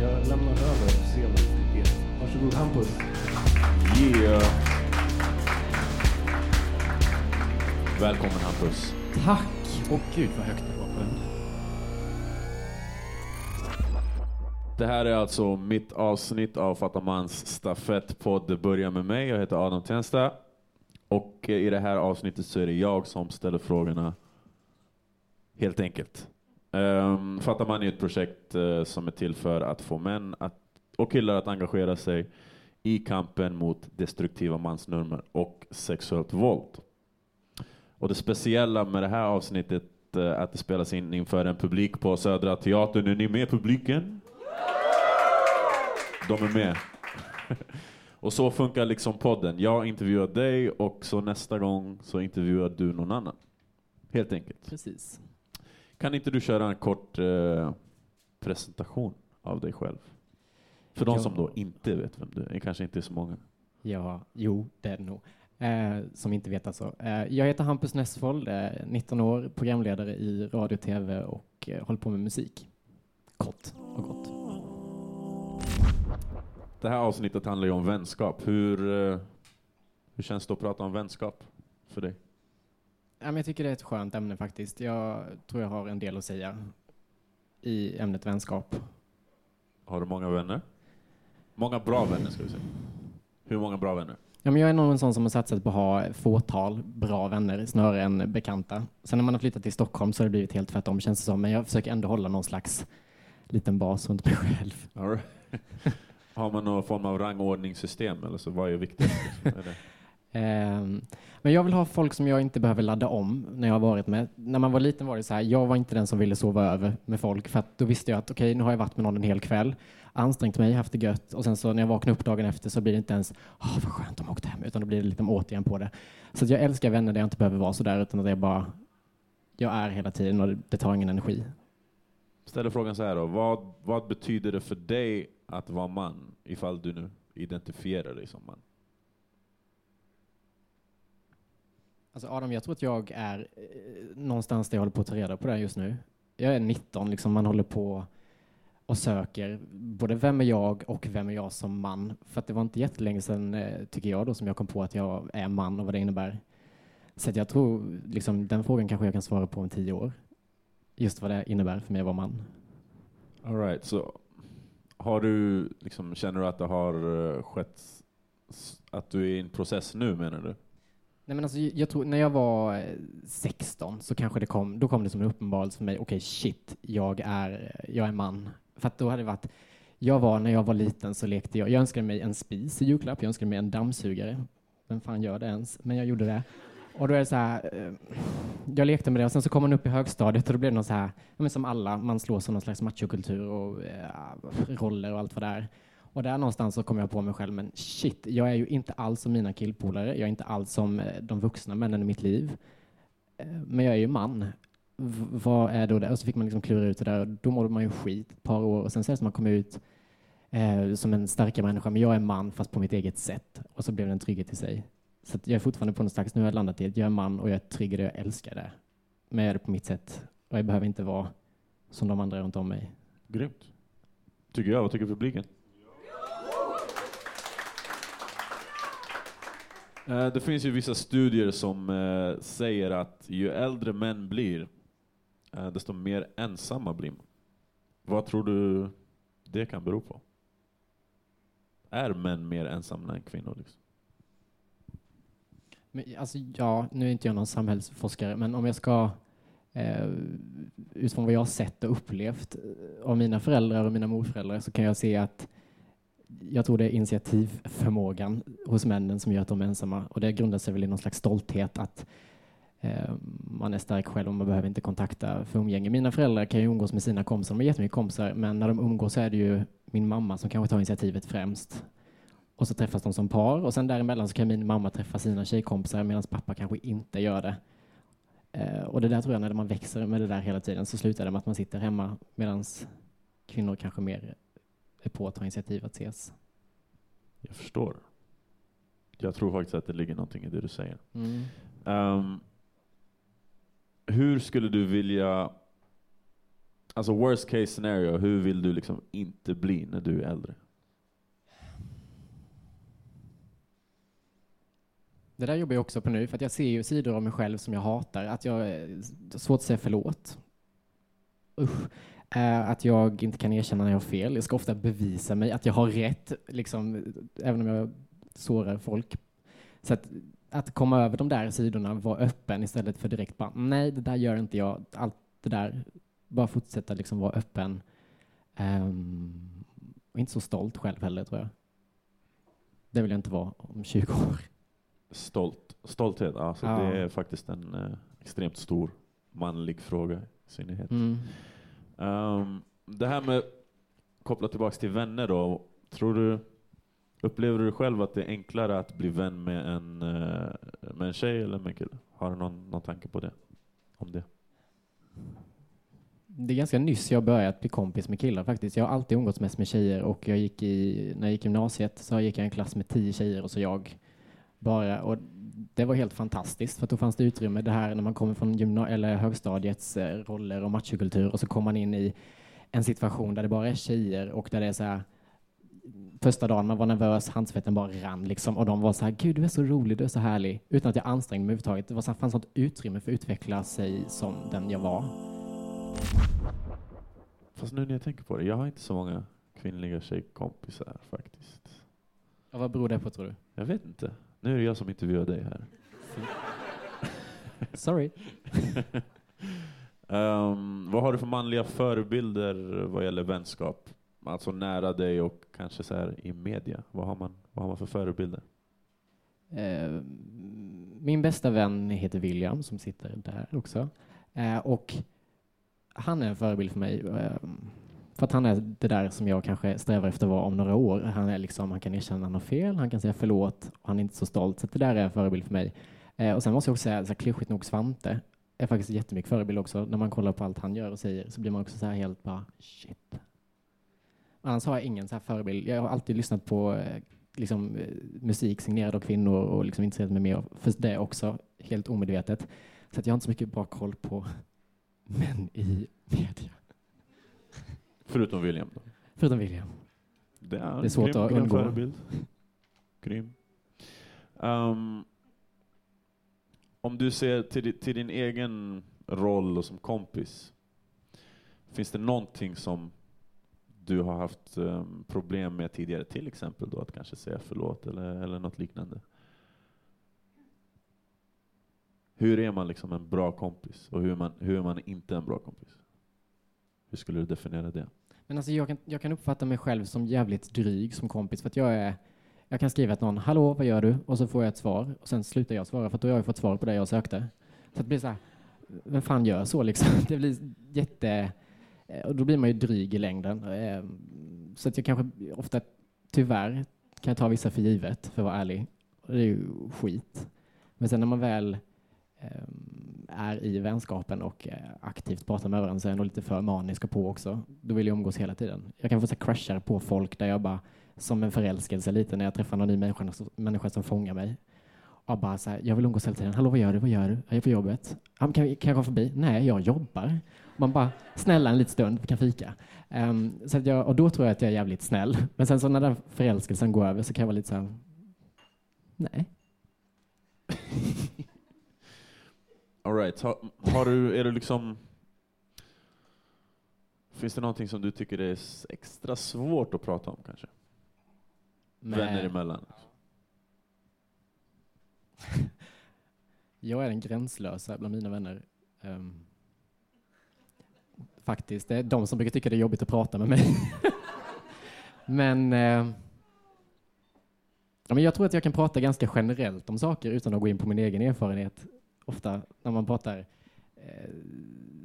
Jag lämnar över scenen till er. Varsågod Hampus. Yeah. Välkommen Hampus. Tack! Och gud vad högt det var på den. Det här är alltså mitt avsnitt av Fattamans stafettpodd Det börjar med mig. Jag heter Adam Tensta. Och eh, i det här avsnittet så är det jag som ställer frågorna. Helt enkelt. Ehm, um, Fattaman är ett projekt uh, som är till för att få män att, och killar att engagera sig i kampen mot destruktiva mansnormer och sexuellt våld. Och det speciella med det här avsnittet är att det spelas in inför en publik på Södra Teatern. Är ni med publiken? De är med. och så funkar liksom podden. Jag intervjuar dig och så nästa gång så intervjuar du någon annan. Helt enkelt. Precis. Kan inte du köra en kort eh, presentation av dig själv? För de Ja. som då inte vet vem du är. Kanske inte är så många. Ja, jo, det är det nog. Eh, som inte vet alltså. Eh, jag heter Hampus Nessvold, eh, 19 år, programledare i radio, tv och eh, håller på med musik. Kort och gott. Det här avsnittet handlar ju om vänskap. Hur, eh, hur känns det att prata om vänskap för dig? Ja, men jag tycker det är ett skönt ämne faktiskt. Jag tror jag har en del att säga i ämnet vänskap. Har du många vänner? Många bra vänner ska vi säga. Hur många bra vänner? Ja, men jag är nog en sån som har satsat på att ha fåtal bra vänner snarare än bekanta. Sen när man har flyttat till Stockholm så har det blivit helt tvärtom känns det som. Men jag försöker ändå hålla någon slags liten bas runt mig själv. Har man någon form av rangordningssystem eller så? Vad är viktigast? Ehm, men jag vill ha folk som jag inte behöver ladda om när jag har varit med. När man var liten var det så här, jag var inte den som ville sova över med folk för att då visste jag att okej, nu har jag varit med någon en hel kväll, ansträngt mig, haft det gött och sen så när jag vaknar upp dagen efter så blir det inte ens, åh vad skönt de åkte hem, utan då blir det lite återigen på det. Så att jag älskar vänner där jag inte behöver vara så där utan att jag bara, jag är hela tiden och det tar ingen energi. Ställer frågan så här då. Vad, vad betyder det för dig att vara man? Ifall du nu identifierar dig som man. Alltså Adam, jag tror att jag är eh, någonstans där jag håller på att ta reda på det här just nu. Jag är 19, liksom man håller på och söker både vem är jag och vem är jag som man. För att det var inte jättelänge sedan, eh, tycker jag, då, som jag kom på att jag är man och vad det innebär. Så att jag tror, liksom, den frågan kanske jag kan svara på om tio år. Just vad det innebär för mig att vara man. All right, så har du, liksom, känner du att det har eh, skett, att du är i en process nu menar du? Nej men alltså, jag tror, när jag var eh, 16 så kanske det kom, då kom det som en uppenbarelse för mig, okej shit, jag är, eh, jag är man. För att då hade det varit, jag var, när jag var liten så lekte jag, jag önskade mig en spis i julklapp, jag önskade mig en dammsugare. Vem fan gör det ens? Men jag gjorde det. Och då är det så här, eh, jag lekte med det och sen så kom man upp i högstadiet och då blev det något så här, men som alla, man slås av någon slags machokultur och roller och allt vad det är. Och där någonstans så kom jag på mig själv, men shit, jag är ju inte alls som mina killpolare, jag är inte alls som eh, de vuxna männen i mitt liv. Eh, men jag är ju man. V- vad är då det? Och så fick man liksom klura ut det där och då mådde man ju skit ett par år och sen så är det som man kom ut eh, som en starkare människa, men jag är man fast på mitt eget sätt. Och så blev det en trygghet i sig. Så att jag är fortfarande på något slags, nu har jag landat i att jag är man och jag är trygg i det, jag älskar det. Men jag är det på mitt sätt och jag behöver inte vara som de andra runt om mig. Grymt. Tycker jag. Vad tycker publiken? Eh, det finns ju vissa studier som eh, säger att ju äldre män blir, eh, desto mer ensamma blir man. Vad tror du det kan bero på? Är män mer ensamma än kvinnor? Liksom? Men, alltså, ja, nu är inte jag någon samhällsforskare, men om jag ska eh, utifrån vad jag har sett och upplevt av mina föräldrar och mina morföräldrar så kan jag se att jag tror det är initiativförmågan hos männen som gör att de är ensamma och det grundar sig väl i någon slags stolthet att eh, man är stark själv och man behöver inte kontakta för umgänge. Mina föräldrar kan ju umgås med sina kompisar, de har jättemycket kompisar, men när de umgås så är det ju min mamma som kanske tar initiativet främst. Och så träffas de som par och sen däremellan så kan min mamma träffa sina tjejkompisar medan pappa kanske inte gör det. Eh, och det där tror jag när man växer med det där hela tiden så slutar det med att man sitter hemma medan kvinnor kanske mer på att ta initiativ att ses. Jag förstår. Jag tror faktiskt att det ligger någonting i det du säger. Mm. Ehm, hur skulle du vilja alltså worst case scenario, hur vill du liksom inte bli när du är äldre? Det där jobbar jag också på nu, för att jag ser ju sidor av mig själv som jag hatar. Att jag är svårt att säga förlåt. Usch. Att jag inte kan erkänna när jag har fel. Jag ska ofta bevisa mig att jag har rätt, liksom, även om jag sårar folk. Så att, att komma över de där sidorna, vara öppen istället för direkt bara nej, det där gör inte jag. Allt det där, bara fortsätta liksom vara öppen. Um, och inte så stolt själv heller, tror jag. Det vill jag inte vara om 20 år. Stolt, stolthet, alltså Ja. det är faktiskt en eh, extremt stor manlig fråga i synnerhet. Mm. Um, det här med, kopplat tillbaks till vänner då, tror du, upplever du själv att det är enklare att bli vän med en, eh, med en tjej eller med en kille? Har du någon, någon tanke på det? Om det? Det är ganska nyss jag börjat bli kompis med killar faktiskt. Jag har alltid umgåtts mest med tjejer och jag gick i, när jag gick i gymnasiet så gick jag i en klass med tio tjejer och så jag. Bara, och det var helt fantastiskt för då fanns det utrymme det här när man kommer från gymna- eller högstadiets eh, roller och machokultur och så kommer man in i en situation där det bara är tjejer och där det är så här första dagen man var nervös, handsvetten bara rann liksom och de var så här, gud du är så rolig, du är så härlig, utan att jag ansträngde mig överhuvudtaget. Det var så här, fanns sånt utrymme för att utveckla sig som den jag var. Fast nu när jag tänker på det, jag har inte så många kvinnliga tjejkompisar faktiskt. Ja, vad beror det på tror du? Jag vet inte. Nu är det jag som intervjuar dig här. Sorry. Ehm, vad har du för manliga förebilder vad gäller vänskap? Alltså nära dig och kanske så här i media. Vad har man, vad har man för förebilder? Eh, min bästa vän heter William som sitter där också. Eh, och han är en förebild för mig. Eh, för att han är det där som jag kanske strävar efter att vara om några år. Han, är liksom, han kan erkänna att han har fel, han kan säga förlåt och han är inte så stolt. Så det där är en förebild för mig. Eh, och sen måste jag också säga, så här, klyschigt nog, Svante är faktiskt jättemycket förebild också. När man kollar på allt han gör och säger så blir man också så här helt bara shit. Annars har jag ingen så här förebild. Jag har alltid lyssnat på eh, liksom, eh, musik signerad av kvinnor och liksom intresserat mig mer för det också, helt omedvetet. Så att jag har inte så mycket bra koll på män i media. Förutom William då? Förutom William. Det är, Det är svårt grym, att undgå. Förebild. Grym. Ehm, om du ser till, till din egen roll och som kompis. Finns det någonting som du har haft ehm, problem med tidigare? Till exempel då att kanske säga förlåt eller, eller något liknande. Hur är man liksom en bra kompis? Och hur är man, hur är man inte en bra kompis? Hur skulle du definiera det? Men alltså jag kan, jag kan uppfatta mig själv som jävligt dryg som kompis för att jag är jag kan skriva till någon, hallå vad gör du? Och så får jag ett svar och sen slutar jag svara för att då har jag fått svar på det jag sökte. Så det blir så här, vem fan gör så liksom? Det blir jätte... Eh, och då blir man ju dryg i längden. Eh, så att jag kanske ofta, tyvärr, kan jag ta vissa för givet, för att vara ärlig. Och det är ju skit. Men sen när man väl ehm, är i vänskapen och eh, aktivt pratar med varandra så är jag nog lite för manisk och på också. Då vill jag umgås hela tiden. Jag kan få crushar crashar på folk där jag bara, som en förälskelse lite när jag träffar någon ny människa, människa som fångar mig. Och bara så här, jag vill umgås hela tiden. Hallå, vad gör du? Vad gör du? Jag är på jobbet. Kan, kan jag gå förbi? Nej, jag jobbar. Man bara, snälla en liten stund, vi kan fika. Um, så att jag, och då tror jag att jag är jävligt snäll. Men sen så när den förälskelsen går över så kan jag vara lite så här, nej. All right. Har, du, är du liksom... Finns det någonting som du tycker är extra svårt att prata om kanske? Men Vänner emellan? Jag är den gränslösa bland mina vänner. Ehm, faktiskt, det är de som brukar tycka det är jobbigt att prata med mig. men, eh, ja, men jag tror att jag kan prata ganska generellt om saker utan att gå in på min egen erfarenhet. Ofta när man pratar eh,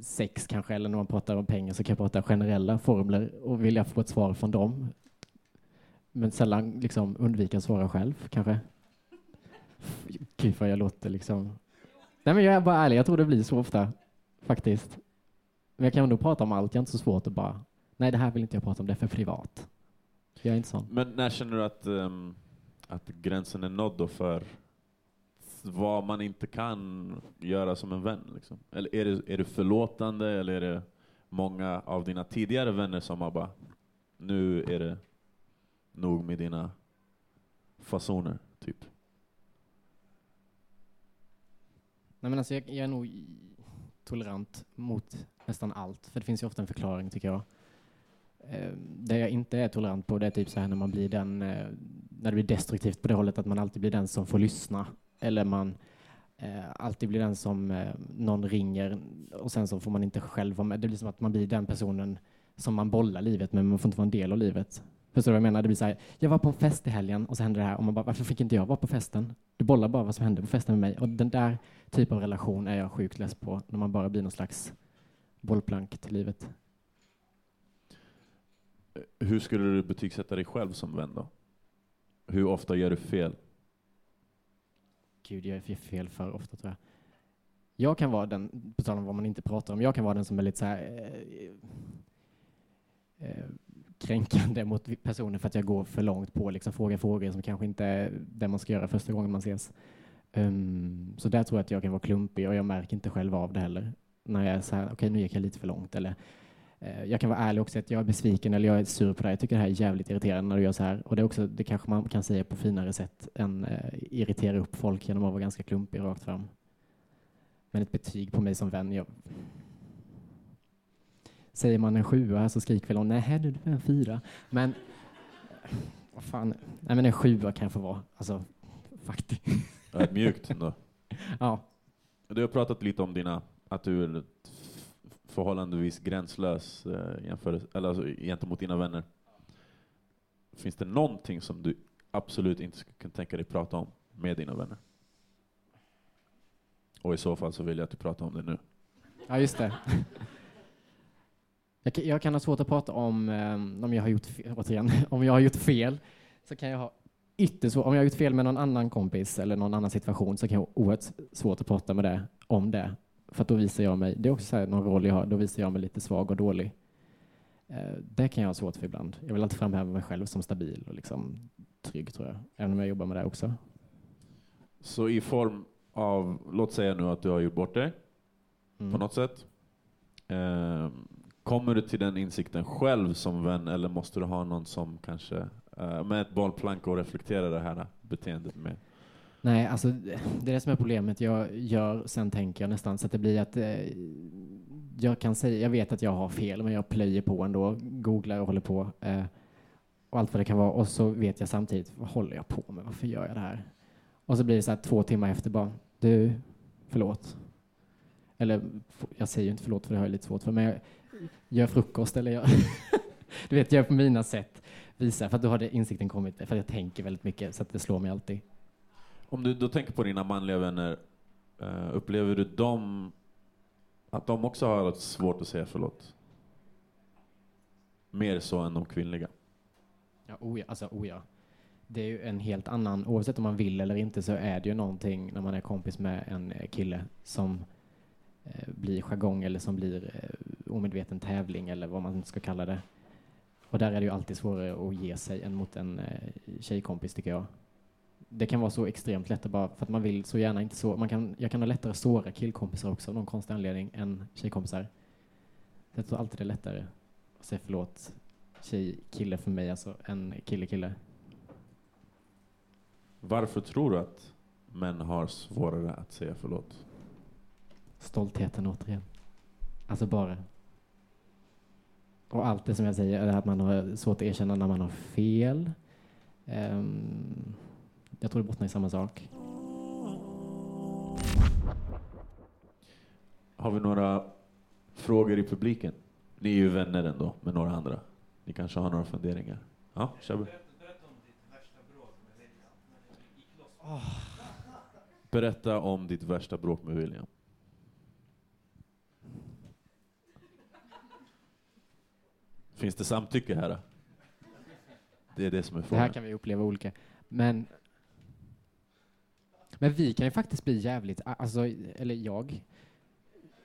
sex kanske, eller när man pratar om pengar så kan jag prata generella formler och vilja få ett svar från dem. Men sällan liksom undvika att svara själv kanske. Gud vad jag låter liksom... Nej men jag är bara ärlig, jag tror det blir så ofta faktiskt. Men jag kan ändå prata om allt, jag är inte så svårt att bara, nej det här vill inte jag prata om, det är för privat. Jag är inte sån. Men när känner du att, um, att gränsen är nådd då för vad man inte kan göra som en vän? Liksom? Eller är du är du förlåtande eller är det många av dina tidigare vänner som har bara, nu är det nog med dina fasoner, typ? Nej, men alltså jag, jag är nog tolerant mot nästan allt, för det finns ju ofta en förklaring tycker jag. Eh, det jag inte är tolerant på det är typ så här när man blir den, eh, när det blir destruktivt på det hållet att man alltid blir den som får lyssna. Eller man eh, alltid blir den som eh, någon ringer och sen så får man inte själv vara med. Det blir som att man blir den personen som man bollar livet med, men man får inte vara en del av livet. Förstår du vad jag menar? Det blir så här, jag var på en fest i helgen och så hände det här och man bara, varför fick inte jag vara på festen? Du bollar bara vad som hände på festen med mig. Och den där typen av relation är jag sjukt less på, när man bara blir någon slags bollplank till livet. Hur skulle du betygsätta dig själv som vän då? Hur ofta gör du fel? Gud, jag är fel för ofta tror jag. Jag kan vara den, på tal om vad man inte pratar om, jag kan vara den som är lite så här eh, eh, kränkande mot personer för att jag går för långt på liksom fråga frågor som kanske inte är det man ska göra första gången man ses. Um, så där tror jag att jag kan vara klumpig och jag märker inte själv av det heller. När jag är så här, okej nu gick jag lite för långt eller jag kan vara ärlig också att jag är besviken eller jag är sur på det här. Jag tycker det här är jävligt irriterande när du gör så här. Och det är också, det kanske man kan säga på finare sätt än eh, irritera upp folk genom att vara ganska klumpig rakt fram. Men ett betyg på mig som vän, jag... Säger man en sjua så skriker väl hon nej du är en fyra. Men vad fan, nej men en sjua kan jag få vara. Alltså, faktiskt. Mjukt ändå. Ja. Du har pratat lite om dina, att du är förhållandevis gränslös eh, jämför, eller alltså, gentemot dina vänner. Finns det någonting som du absolut inte skulle kunna tänka dig prata om med dina vänner? Och i så fall så vill jag att du pratar om det nu. Ja, just det. Jag kan, jag kan ha svårt att prata om, eh, om jag har gjort fel, återigen, om jag har gjort fel, så kan jag ha ytterst svårt, om jag har gjort fel med någon annan kompis eller någon annan situation så kan jag ha oerhört svårt att prata med det, om det. För att då visar jag mig, det är också så här, någon roll jag har, då visar jag mig lite svag och dålig. Eh, det kan jag ha svårt för ibland. Jag vill alltid framhäva mig själv som stabil och liksom trygg tror jag, även om jag jobbar med det också. Så i form av, låt säga nu att du har gjort bort dig Mm. på något sätt. Eh, kommer du till den insikten själv som vän eller måste du ha någon som kanske eh, med ett bollplank och reflektera det här beteendet med? Nej, alltså det är det som är problemet. Jag gör, sen tänker jag nästan så att det blir att eh, jag kan säga, jag vet att jag har fel, men jag plöjer på ändå, googlar och håller på eh, och allt vad det kan vara. Och så vet jag samtidigt, vad håller jag på med? Varför gör jag det här? Och så blir det så här två timmar efter bara, du, förlåt. Eller jag säger ju inte förlåt för det har jag lite svårt för, men jag gör frukost eller jag, du vet, gör på mina sätt, visar, för att då har det insikten kommit, för att jag tänker väldigt mycket så att det slår mig alltid. Om du då tänker på dina manliga vänner, uh, upplever du dem att de också har svårt att säga förlåt? Mer så än de kvinnliga? Ja, oh ja, alltså oh ja. Det är ju en helt annan, oavsett om man vill eller inte så är det ju någonting när man är kompis med en kille som eh, blir jargong eller som blir eh, omedveten tävling eller vad man ska kalla det. Och där är det ju alltid svårare att ge sig än mot en eh, tjejkompis tycker jag. Det kan vara så extremt lätt att bara, för att man vill så gärna inte så, man kan, jag kan ha lättare att såra killkompisar också av någon konstig anledning än tjejkompisar. Jag tror alltid det är lättare att säga förlåt tjej, kille för mig, alltså en kille, kille. Varför tror du att män har svårare att säga förlåt? Stoltheten återigen. Alltså bara. Och allt det som jag säger, är att man har svårt att erkänna när man har fel. Ehm, jag tror det bottnar i samma sak. Har vi några frågor i publiken? Ni är ju vänner ändå med några andra. Ni kanske har några funderingar? Ja, Shabbe? Berätta om ditt värsta bråk med William. Finns det samtycke här? då? Det är det som är Det frågan. här kan vi uppleva olika. Men, men vi kan ju faktiskt bli jävligt, alltså, eller jag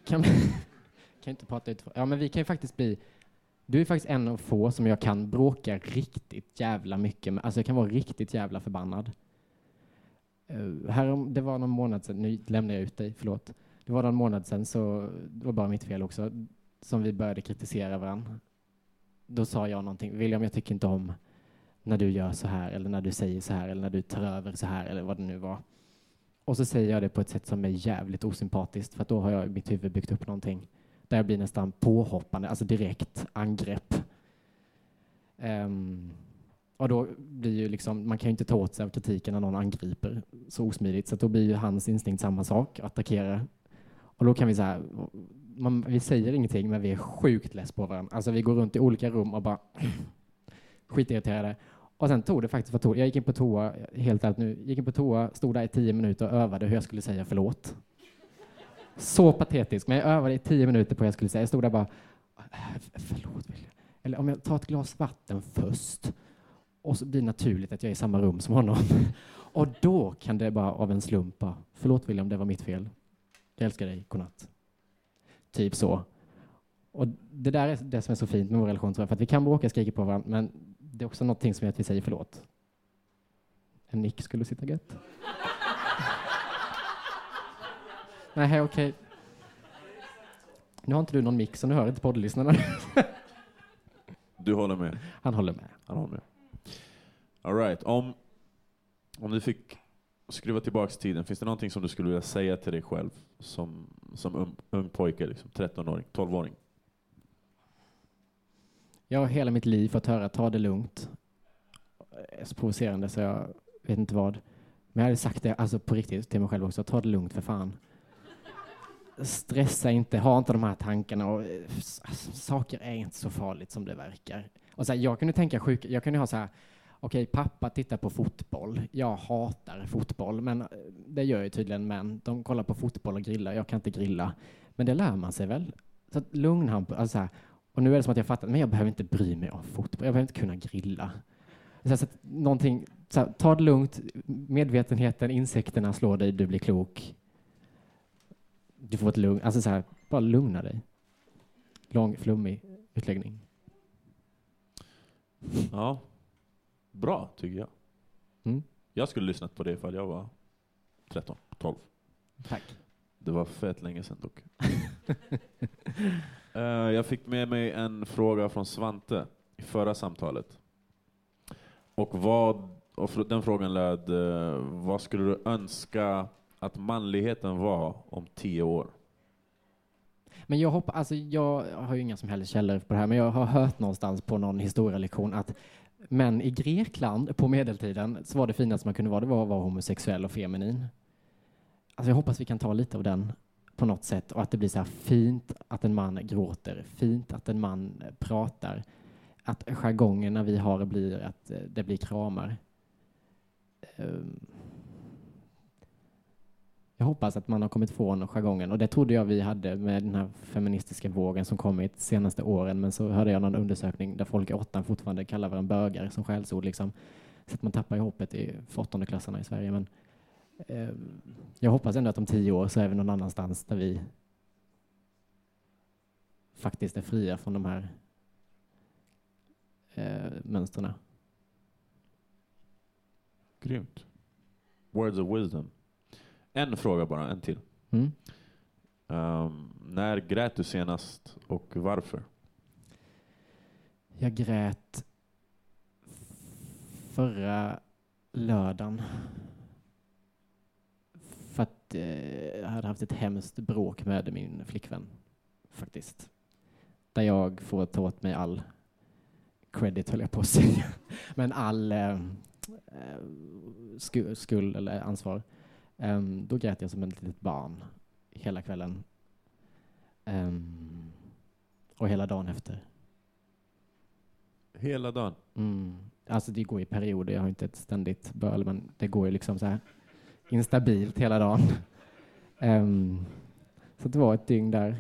kan, kan inte prata ut, ja men vi kan ju faktiskt bli, du är faktiskt en av få som jag kan bråka riktigt jävla mycket med, alltså jag kan vara riktigt jävla förbannad. Uh, här, det var någon månad sedan, nu lämnar jag ut dig, förlåt. Det var någon månad sedan, så det var bara mitt fel också. som vi började kritisera varandra. Då sa jag någonting, William jag tycker inte om när du gör så här eller när du säger så här eller när du tar över så här eller vad det nu var. Och så säger jag det på ett sätt som är jävligt osympatiskt för att då har jag i mitt huvud byggt upp någonting där jag blir nästan påhoppande, alltså direkt angrepp. Um, och då blir ju liksom, man kan ju inte ta åt sig av kritiken när någon angriper så osmidigt, så då blir ju hans instinkt samma sak, attackera. Och då kan vi säga, man, vi säger ingenting, men vi är sjukt less på varandra. Alltså vi går runt i olika rum och bara skitirriterade. Och sen tog det faktiskt för toa. Jag gick in på toa, helt ärligt nu, gick in på toa, stod där i tio minuter och övade hur jag skulle säga förlåt. Så patetisk, men jag övade i tio minuter på hur jag skulle säga. Jag stod där bara, äh, förlåt William. Eller om jag tar ett glas vatten först och så blir det naturligt att jag är i samma rum som honom. Och då kan det bara av en slump bara, förlåt William, det var mitt fel. Jag älskar dig, godnatt. Typ så. Och det där är det som är så fint med vår relation, tror jag, för att vi kan bråka och skrika på varandra, men det är också någonting som gör att vi säger förlåt. En nick skulle sitta gött. Nej, okej. Okay. Nu har inte du någon mick, så nu hör inte poddlyssnarna. du håller med? Han håller med. Han håller med. All right. Om, om du fick skruva tillbaka tiden, finns det någonting som du skulle vilja säga till dig själv som, som ung, ung pojke, liksom, 13-åring, 12-åring? Jag har hela mitt liv fått höra ta det lugnt. Det är så provocerande så jag vet inte vad. Men jag hade sagt det alltså på riktigt till mig själv också. Ta det lugnt för fan. Stressa inte, ha inte de här tankarna. Och, eh, alltså, saker är inte så farligt som det verkar. Och så här, jag kunde tänka sjuk, jag kunde ha så här okej, pappa tittar på fotboll. Jag hatar fotboll, men eh, det gör ju tydligen män. De kollar på fotboll och grillar. Jag kan inte grilla. Men det lär man sig väl? Så att lugn Hampus. Alltså och nu är det som att jag fattar, men jag behöver inte bry mig om fotboll. Jag behöver inte kunna grilla. Så att någonting, så här, ta det lugnt. Medvetenheten, insekterna slår dig, du blir klok. Du får ett lugn. Alltså så här, bara lugna dig. Lång, flummig utläggning. Ja, bra tycker jag. Mm. Jag skulle lyssnat på det ifall jag var 13, 12. Tack. Det var fett länge sedan dock. uh, jag fick med mig en fråga från Svante i förra samtalet. Och, vad, och den frågan löd, uh, vad skulle du önska att manligheten var om tio år? Men jag hoppa, alltså jag har ju inga som helst källor på det här, men jag har hört någonstans på någon historielektion att män i Grekland på medeltiden så var det finaste man kunde vara, det var att vara homosexuell och feminin. Alltså jag hoppas vi kan ta lite av den på något sätt och att det blir så här fint att en man gråter, fint att en man eh, pratar, att jargongerna vi har blir att eh, det blir kramar. Ehm. Jag hoppas att man har kommit från jargongen och det trodde jag vi hade med den här feministiska vågen som kommit de senaste åren men så hörde jag någon undersökning där folk i åttan fortfarande kallar varandra bögar som skällsord liksom. Så att man tappar i hoppet i för åttondeklassarna i Sverige men eh, jag hoppas ändå att om tio år så är vi någon annanstans där vi faktiskt är fria från de här eh, mönstren. Grymt. Words of wisdom. En fråga bara, en till. Mm. Um, när grät du senast och varför? Jag grät förra lördagen. Att eh, hade haft ett hemskt bråk med min flickvän, faktiskt. Där jag får ta åt mig all credit, höll jag på att säga. Men all eh, eh skuld eller ansvar. Um, då grät jag som ett litet barn hela kvällen. Um, och hela dagen efter. Hela dagen? Mm. Alltså det går i perioder, jag har inte ett ständigt böl, men det går ju liksom så här instabilt hela dagen. Um, så det var ett dygn där.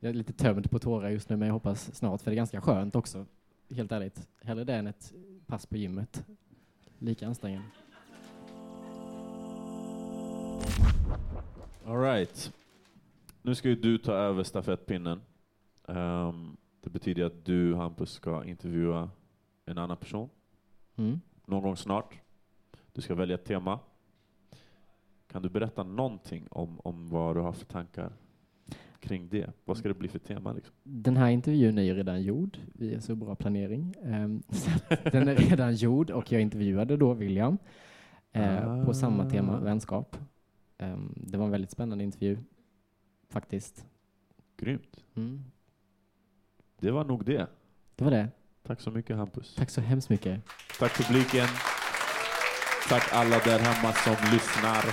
Jag är lite tömd på tårar just nu, men jag hoppas snart, för det är ganska skönt också, helt ärligt. Hellre det än ett pass på gymmet. Lika ansträngande. All right. Nu ska ju du ta över stafettpinnen. Um, det betyder att du, Hampus, ska intervjua en annan person. Mm. Någon gång snart. Du ska välja ett tema. Kan du berätta någonting om, om vad du har för tankar? kring det? Vad ska det bli för tema? Liksom? Den här intervjun är ju redan gjord. Vi är så bra planering. Ehm, så den är redan gjord och jag intervjuade då William eh, på samma tema, Ah. vänskap. Ehm, det var en väldigt spännande intervju, faktiskt. Grymt. Mm. Det var nog det. Det var det. Tack så mycket Hampus. Tack så hemskt mycket. Tack publiken. Tack alla där hemma som lyssnar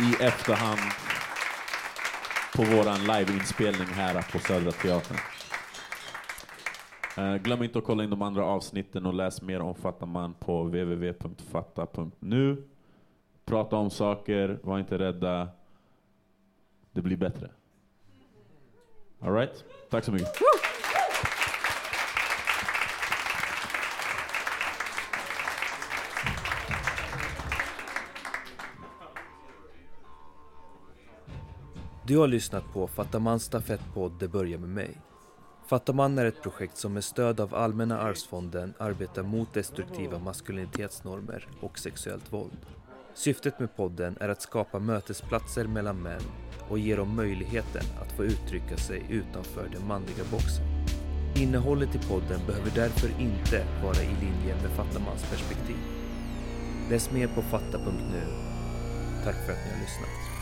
i efterhand på våran liveinspelning här på Södra Teatern. Eh, glöm inte att kolla in de andra avsnitten och läs mer om Fattaman på www.fatta.nu. Prata om saker, var inte rädda. Det blir bättre. Alright? Tack så mycket. Du har lyssnat på Fattamans stafettpodd Det börjar med mig. Fattaman är ett projekt som med stöd av Allmänna arvsfonden arbetar mot destruktiva maskulinitetsnormer och sexuellt våld. Syftet med podden är att skapa mötesplatser mellan män och ge dem möjligheten att få uttrycka sig utanför den manliga boxen. Innehållet i podden behöver därför inte vara i linje med Fattamans perspektiv. Läs mer på fatta.nu. Tack för att ni har lyssnat.